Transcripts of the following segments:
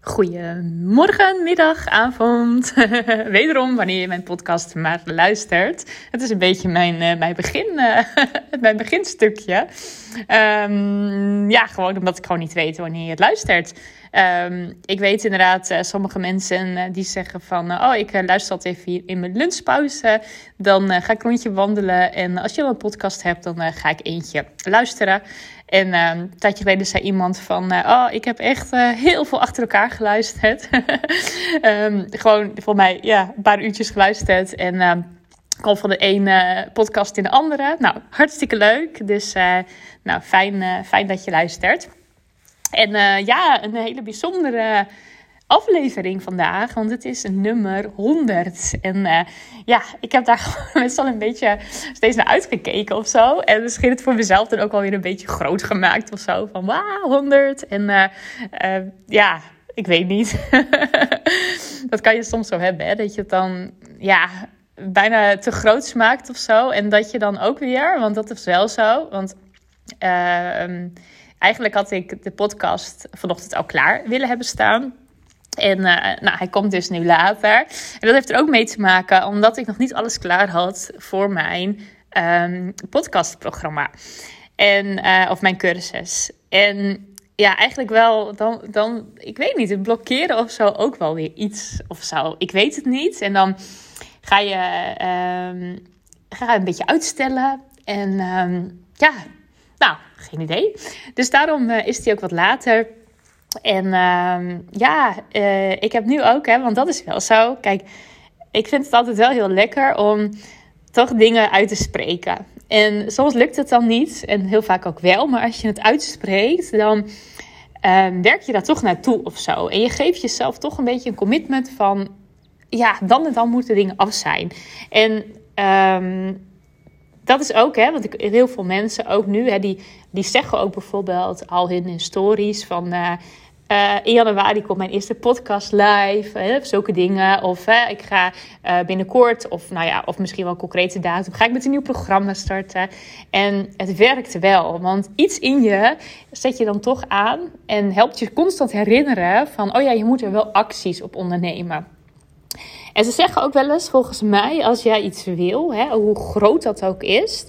Goedemorgen, middag, avond. Wederom wanneer je mijn podcast maar luistert. Het is een beetje mijn, uh, mijn, begin, uh, mijn beginstukje. Um, ja, gewoon omdat ik gewoon niet weet wanneer je het luistert. Um, ik weet inderdaad, uh, sommige mensen die zeggen van... oh, ik luister altijd even in mijn lunchpauze. Dan ga ik een rondje wandelen. En als je al een podcast hebt, dan ga ik eentje luisteren. En uh, een tijdje geleden zei iemand van... Uh, oh, ik heb echt uh, heel veel achter elkaar geluisterd. um, gewoon voor mij ja, een paar uurtjes geluisterd. En uh, kwam van de ene podcast in de andere. Nou, hartstikke leuk. Dus nou, fijn, fijn dat je luistert. En ja, een hele bijzondere aflevering vandaag, want het is nummer 100. En uh, ja, ik heb daar best wel een beetje steeds naar uitgekeken of zo. En misschien het voor mezelf dan ook wel weer een beetje groot gemaakt of zo. Van wauw, 100. En uh, uh, ja, ik weet niet. dat kan je soms zo hebben, hè? dat je het dan ja, bijna te groot smaakt of zo. En dat je dan ook weer, want dat is wel zo. Want ehm, eigenlijk had ik de podcast vanochtend al klaar willen hebben staan. En uh, nou, hij komt dus nu later. En dat heeft er ook mee te maken omdat ik nog niet alles klaar had voor mijn um, podcastprogramma. En, uh, of mijn cursus. En ja, eigenlijk wel, dan, dan, ik weet niet, het blokkeren of zo ook wel weer iets of zo. Ik weet het niet. En dan ga je, um, ga je een beetje uitstellen. En um, ja, nou, geen idee. Dus daarom uh, is die ook wat later. En uh, ja, uh, ik heb nu ook, hè, want dat is wel zo. Kijk, ik vind het altijd wel heel lekker om toch dingen uit te spreken. En soms lukt het dan niet, en heel vaak ook wel. Maar als je het uitspreekt, dan uh, werk je daar toch naartoe of zo. En je geeft jezelf toch een beetje een commitment van... Ja, dan en dan moeten dingen af zijn. En um, dat is ook, hè, want ik, heel veel mensen, ook nu, hè, die, die zeggen ook bijvoorbeeld al in hun stories van... Uh, uh, in januari komt mijn eerste podcast live, hè, zulke dingen. Of uh, ik ga uh, binnenkort, of, nou ja, of misschien wel een concrete datum, ga ik met een nieuw programma starten. En het werkt wel, want iets in je zet je dan toch aan en helpt je constant herinneren van, oh ja, je moet er wel acties op ondernemen. En ze zeggen ook wel eens, volgens mij, als jij iets wil, hè, hoe groot dat ook is,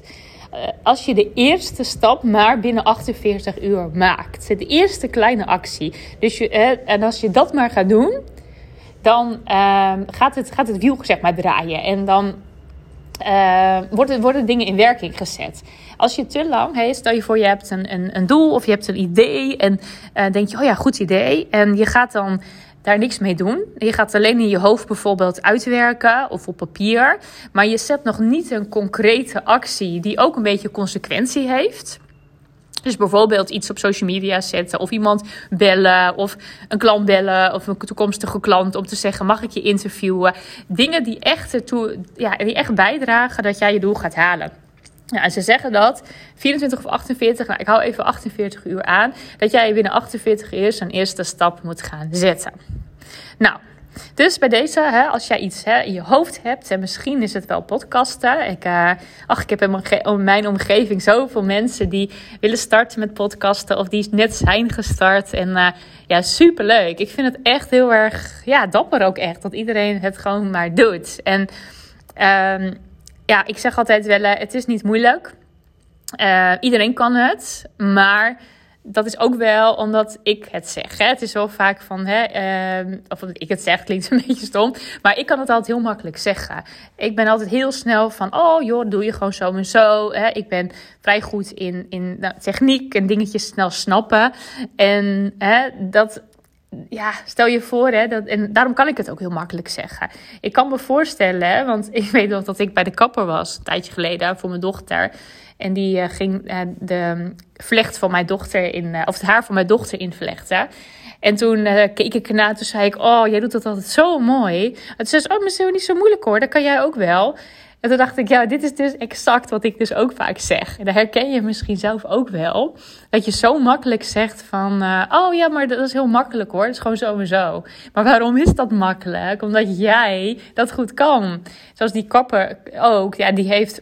uh, als je de eerste stap maar binnen 48 uur maakt. De eerste kleine actie. Dus je, uh, en als je dat maar gaat doen, dan uh, gaat, het, gaat het wiel zeg maar draaien. En dan uh, worden, worden dingen in werking gezet. Als je te lang, hey, stel je voor je hebt een, een, een doel of je hebt een idee en uh, denk je, oh ja, goed idee. En je gaat dan daar niks mee doen. Je gaat alleen in je hoofd bijvoorbeeld uitwerken of op papier. Maar je zet nog niet een concrete actie die ook een beetje consequentie heeft. Dus bijvoorbeeld iets op social media zetten, of iemand bellen, of een klant bellen, of een toekomstige klant om te zeggen: mag ik je interviewen? Dingen die echt, ertoe, ja, die echt bijdragen dat jij je doel gaat halen. Ja, en ze zeggen dat 24 of 48, nou ik hou even 48 uur aan, dat jij binnen 48 uur zo'n eerste stap moet gaan zetten. Nou, dus bij deze, hè, als jij iets hè, in je hoofd hebt, en misschien is het wel podcasten. Ik, uh, ach, ik heb in mijn, mijn omgeving zoveel mensen die willen starten met podcasten of die net zijn gestart. En uh, ja, superleuk. Ik vind het echt heel erg, ja, dapper ook echt, dat iedereen het gewoon maar doet. En um, ja, ik zeg altijd wel, eh, het is niet moeilijk. Uh, iedereen kan het, maar dat is ook wel omdat ik het zeg. Hè? Het is wel vaak van, hè, uh, of ik het zeg klinkt een beetje stom, maar ik kan het altijd heel makkelijk zeggen. Ik ben altijd heel snel van, oh joh, doe je gewoon zo en zo. Hè? Ik ben vrij goed in, in nou, techniek en dingetjes snel snappen. En hè, dat, ja, stel je voor, hè, dat, en daarom kan ik het ook heel makkelijk zeggen. Ik kan me voorstellen, want ik weet nog dat ik bij de kapper was een tijdje geleden voor mijn dochter. En die uh, ging uh, de vlecht van mijn dochter in, uh, of het haar van mijn dochter invlechten. En toen keek ik ernaar, toen zei ik: Oh, jij doet dat altijd zo mooi. En toen zei ze: Oh, maar is niet zo moeilijk hoor, dat kan jij ook wel. En toen dacht ik, ja, dit is dus exact wat ik dus ook vaak zeg. En dat herken je misschien zelf ook wel. Dat je zo makkelijk zegt van, uh, oh ja, maar dat is heel makkelijk hoor. Het is gewoon zo en zo. Maar waarom is dat makkelijk? Omdat jij dat goed kan. Zoals die kapper ook, ja, die heeft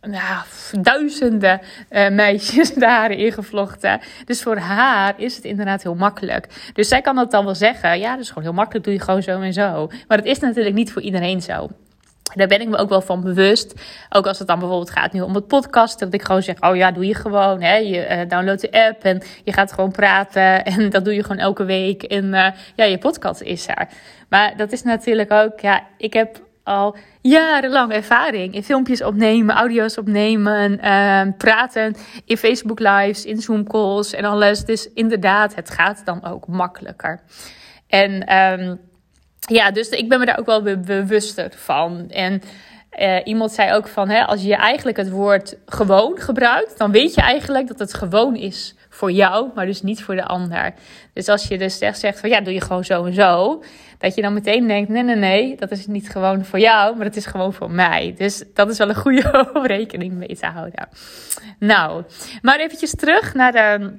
nou, duizenden uh, meisjes haren ingevlochten. Dus voor haar is het inderdaad heel makkelijk. Dus zij kan dat dan wel zeggen. Ja, dat is gewoon heel makkelijk. Doe je gewoon zo en zo. Maar het is natuurlijk niet voor iedereen zo. Daar ben ik me ook wel van bewust. Ook als het dan bijvoorbeeld gaat nu om het podcast. Dat ik gewoon zeg, oh ja, doe je gewoon. Hè? Je uh, downloadt de app en je gaat gewoon praten. En dat doe je gewoon elke week. En uh, ja, je podcast is er. Maar dat is natuurlijk ook, ja, ik heb al jarenlang ervaring in filmpjes opnemen, audio's opnemen, uh, praten in Facebook lives, in Zoom calls en alles. Dus inderdaad, het gaat dan ook makkelijker. En um, ja, dus ik ben me daar ook wel bewuster van. En uh, iemand zei ook van, hè, als je eigenlijk het woord gewoon gebruikt, dan weet je eigenlijk dat het gewoon is voor jou, maar dus niet voor de ander. Dus als je dus echt zegt van, ja, doe je gewoon zo en zo, dat je dan meteen denkt, nee, nee, nee, dat is niet gewoon voor jou, maar het is gewoon voor mij. Dus dat is wel een goede rekening mee te houden. Nou, maar eventjes terug naar de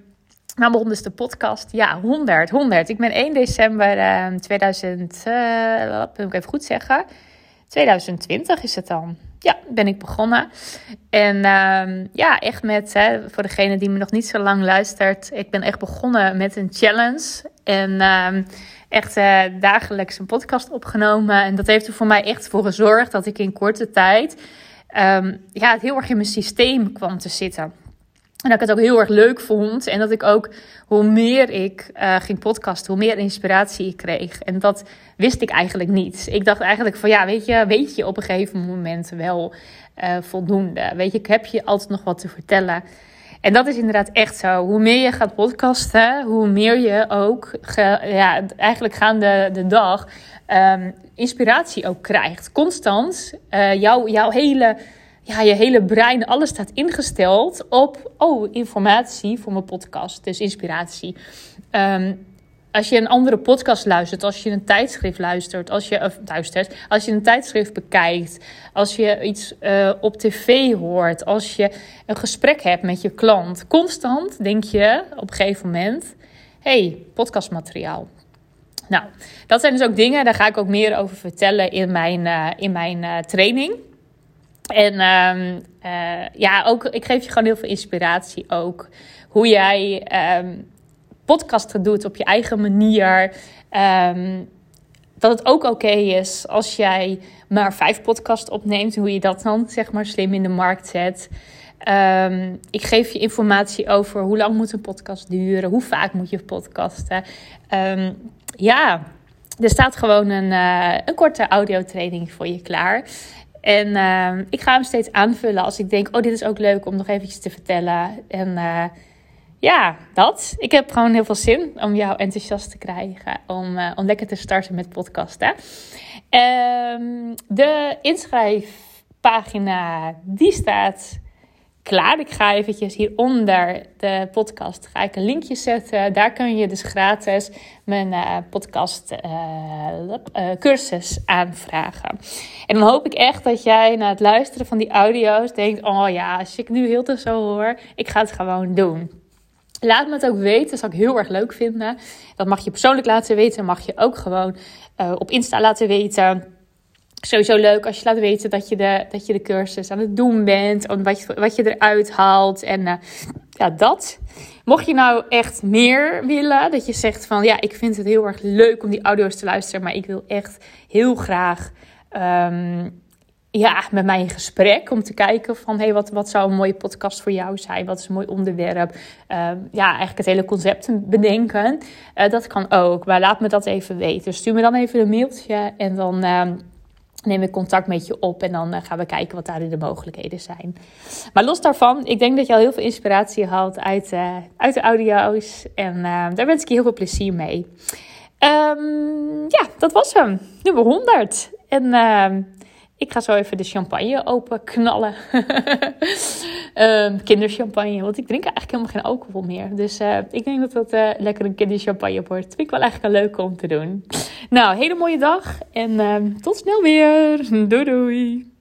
naar mijn honderdste podcast. Ja, 100, 100. Ik ben 1 december uh, 2000, uh, moet ik even goed zeggen, 2020 is het dan. Ja, ben ik begonnen. En uh, ja, echt met, hè, voor degene die me nog niet zo lang luistert, ik ben echt begonnen met een challenge. En ehm, echt uh, dagelijks een podcast opgenomen. En dat heeft er voor mij echt voor gezorgd dat ik in korte tijd um, ja, heel erg in mijn systeem kwam te zitten. En dat ik het ook heel erg leuk vond. En dat ik ook, hoe meer ik uh, ging podcasten, hoe meer inspiratie ik kreeg. En dat wist ik eigenlijk niet. Ik dacht eigenlijk van, ja, weet je, weet je op een gegeven moment wel uh, voldoende. Weet je, ik heb je altijd nog wat te vertellen. En dat is inderdaad echt zo. Hoe meer je gaat podcasten, hoe meer je ook, ja, eigenlijk gaande de dag, um, inspiratie ook krijgt. Constant, uh, jouw, jouw hele ja, je hele brein, alles staat ingesteld op, oh, informatie voor mijn podcast. Dus inspiratie. Um, als je een andere podcast luistert, als je een tijdschrift luistert, als je, luistert, als je een tijdschrift bekijkt, als je iets uh, op tv hoort, als je een gesprek hebt met je klant, constant denk je op een gegeven moment: hey, podcastmateriaal. Nou, dat zijn dus ook dingen, daar ga ik ook meer over vertellen in mijn, uh, in mijn uh, training. En um, uh, ja, ook, ik geef je gewoon heel veel inspiratie ook. Hoe jij um, podcasten doet op je eigen manier. Um, dat het ook oké is als jij maar vijf podcasts opneemt. Hoe je dat dan zeg maar slim in de markt zet. Ik geef je informatie over hoe lang moet een podcast duren. Hoe vaak moet je podcasten. Ja, er staat gewoon een, uh, een korte audiotraining voor je klaar. En uh, ik ga hem steeds aanvullen als ik denk, oh, dit is ook leuk om nog eventjes te vertellen. En uh, ja, dat. Ik heb gewoon heel veel zin om jou enthousiast te krijgen. Om, uh, om lekker te starten met podcasten. Um, de inschrijfpagina, die staat klaar. Ik ga eventjes hieronder de podcast ga ik een linkje zetten. Daar kun je dus gratis mijn uh, podcast uh, uh, cursus aanvragen. En dan hoop ik echt dat jij na het luisteren van die audio's denkt: oh ja, als ik nu heel te zo hoor, ik ga het gewoon doen. Laat me het ook weten, dat zou ik heel erg leuk vinden. Dat mag je persoonlijk laten weten, mag je ook gewoon op Insta laten weten sowieso leuk als je laat weten dat je de, dat je de cursus aan het doen bent. En wat je, wat je eruit haalt. En uh, ja, dat. Mocht je nou echt meer willen, dat je zegt van ja, ik vind het heel erg leuk om die audio's te luisteren. Maar ik wil echt heel graag um, ja, met mij in gesprek. Om te kijken van hey, wat, wat zou een mooie podcast voor jou zijn? Wat is een mooi onderwerp? Um, ja, eigenlijk het hele concept bedenken. Uh, dat kan ook. Maar laat me dat even weten. Stuur me dan even een mailtje en dan. Neem ik contact met je op en dan uh, gaan we kijken wat daar de mogelijkheden zijn. Maar los daarvan, ik denk dat je al heel veel inspiratie haalt uit, uh, uit de audio's. En uh, daar wens ik je heel veel plezier mee. Um, ja, dat was hem. Nummer 100. En ehm, ik ga zo even de champagne open knallen. um, kinderchampagne. Want ik drink eigenlijk helemaal geen alcohol meer. Dus uh, ik denk dat dat uh, lekker een kinderchampagne wordt. Vind ik wel eigenlijk een leuke om te doen. Nou, hele mooie dag. En uh, tot snel weer. Doei doei.